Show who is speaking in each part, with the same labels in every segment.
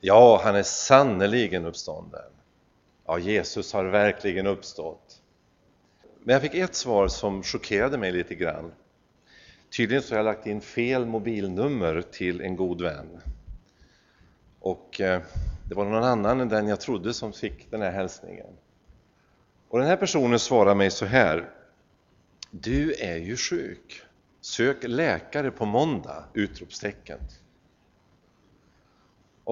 Speaker 1: Ja, han är sannerligen uppstånden. Ja, Jesus har verkligen uppstått. Men jag fick ett svar som chockerade mig lite grann. Tydligen så har jag lagt in fel mobilnummer till en god vän. Och eh, det var någon annan än den jag trodde som fick den här hälsningen. Och den här personen svarar mig så här. Du är ju sjuk. Sök läkare på måndag! Utropstecken.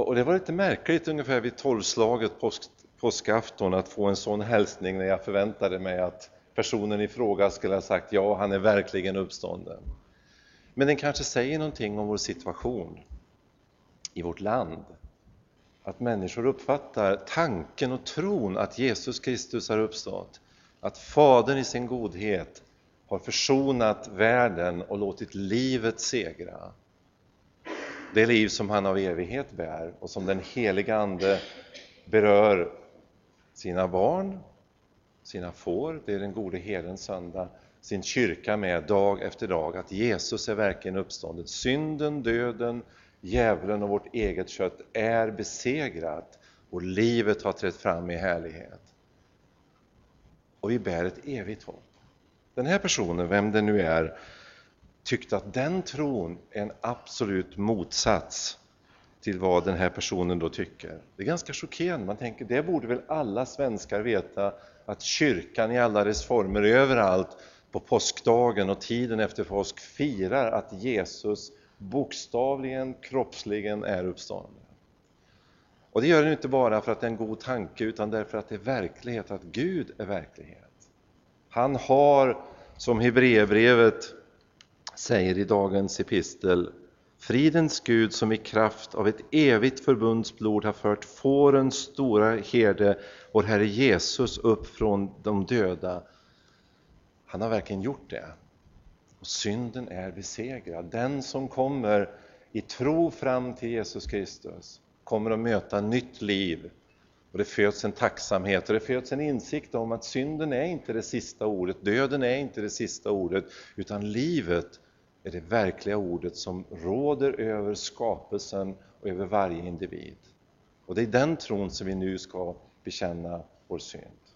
Speaker 1: Och det var lite märkligt ungefär vid tolvslaget påsk, påskafton att få en sån hälsning när jag förväntade mig att personen i fråga skulle ha sagt ja, han är verkligen uppstånden. Men den kanske säger någonting om vår situation i vårt land. Att människor uppfattar tanken och tron att Jesus Kristus har uppstått. Att Fadern i sin godhet har försonat världen och låtit livet segra. Det liv som han av evighet bär och som den heliga Ande berör sina barn, sina får, det är den gode herdens söndag, sin kyrka med dag efter dag, att Jesus är verkligen uppstånden. Synden, döden, djävulen och vårt eget kött är besegrat och livet har trätt fram i härlighet. Och vi bär ett evigt hopp. Den här personen, vem det nu är, tyckte att den tron är en absolut motsats till vad den här personen då tycker. Det är ganska chockerande. Man tänker, det borde väl alla svenskar veta att kyrkan i alla dess former överallt på påskdagen och tiden efter påsk firar att Jesus bokstavligen, kroppsligen är uppstånden. Och det gör den inte bara för att det är en god tanke utan därför att det är verklighet, att Gud är verklighet. Han har, som Hebreerbrevet säger i dagens epistel, fridens Gud som i kraft av ett evigt förbunds blod har fört fårens stora herde, vår Herre Jesus, upp från de döda. Han har verkligen gjort det. Och synden är besegrad. Den som kommer i tro fram till Jesus Kristus kommer att möta nytt liv och det föds en tacksamhet och det föds en insikt om att synden är inte det sista ordet, döden är inte det sista ordet, utan livet är det verkliga ordet som råder över skapelsen och över varje individ. Och det är den tron som vi nu ska bekänna vår synd.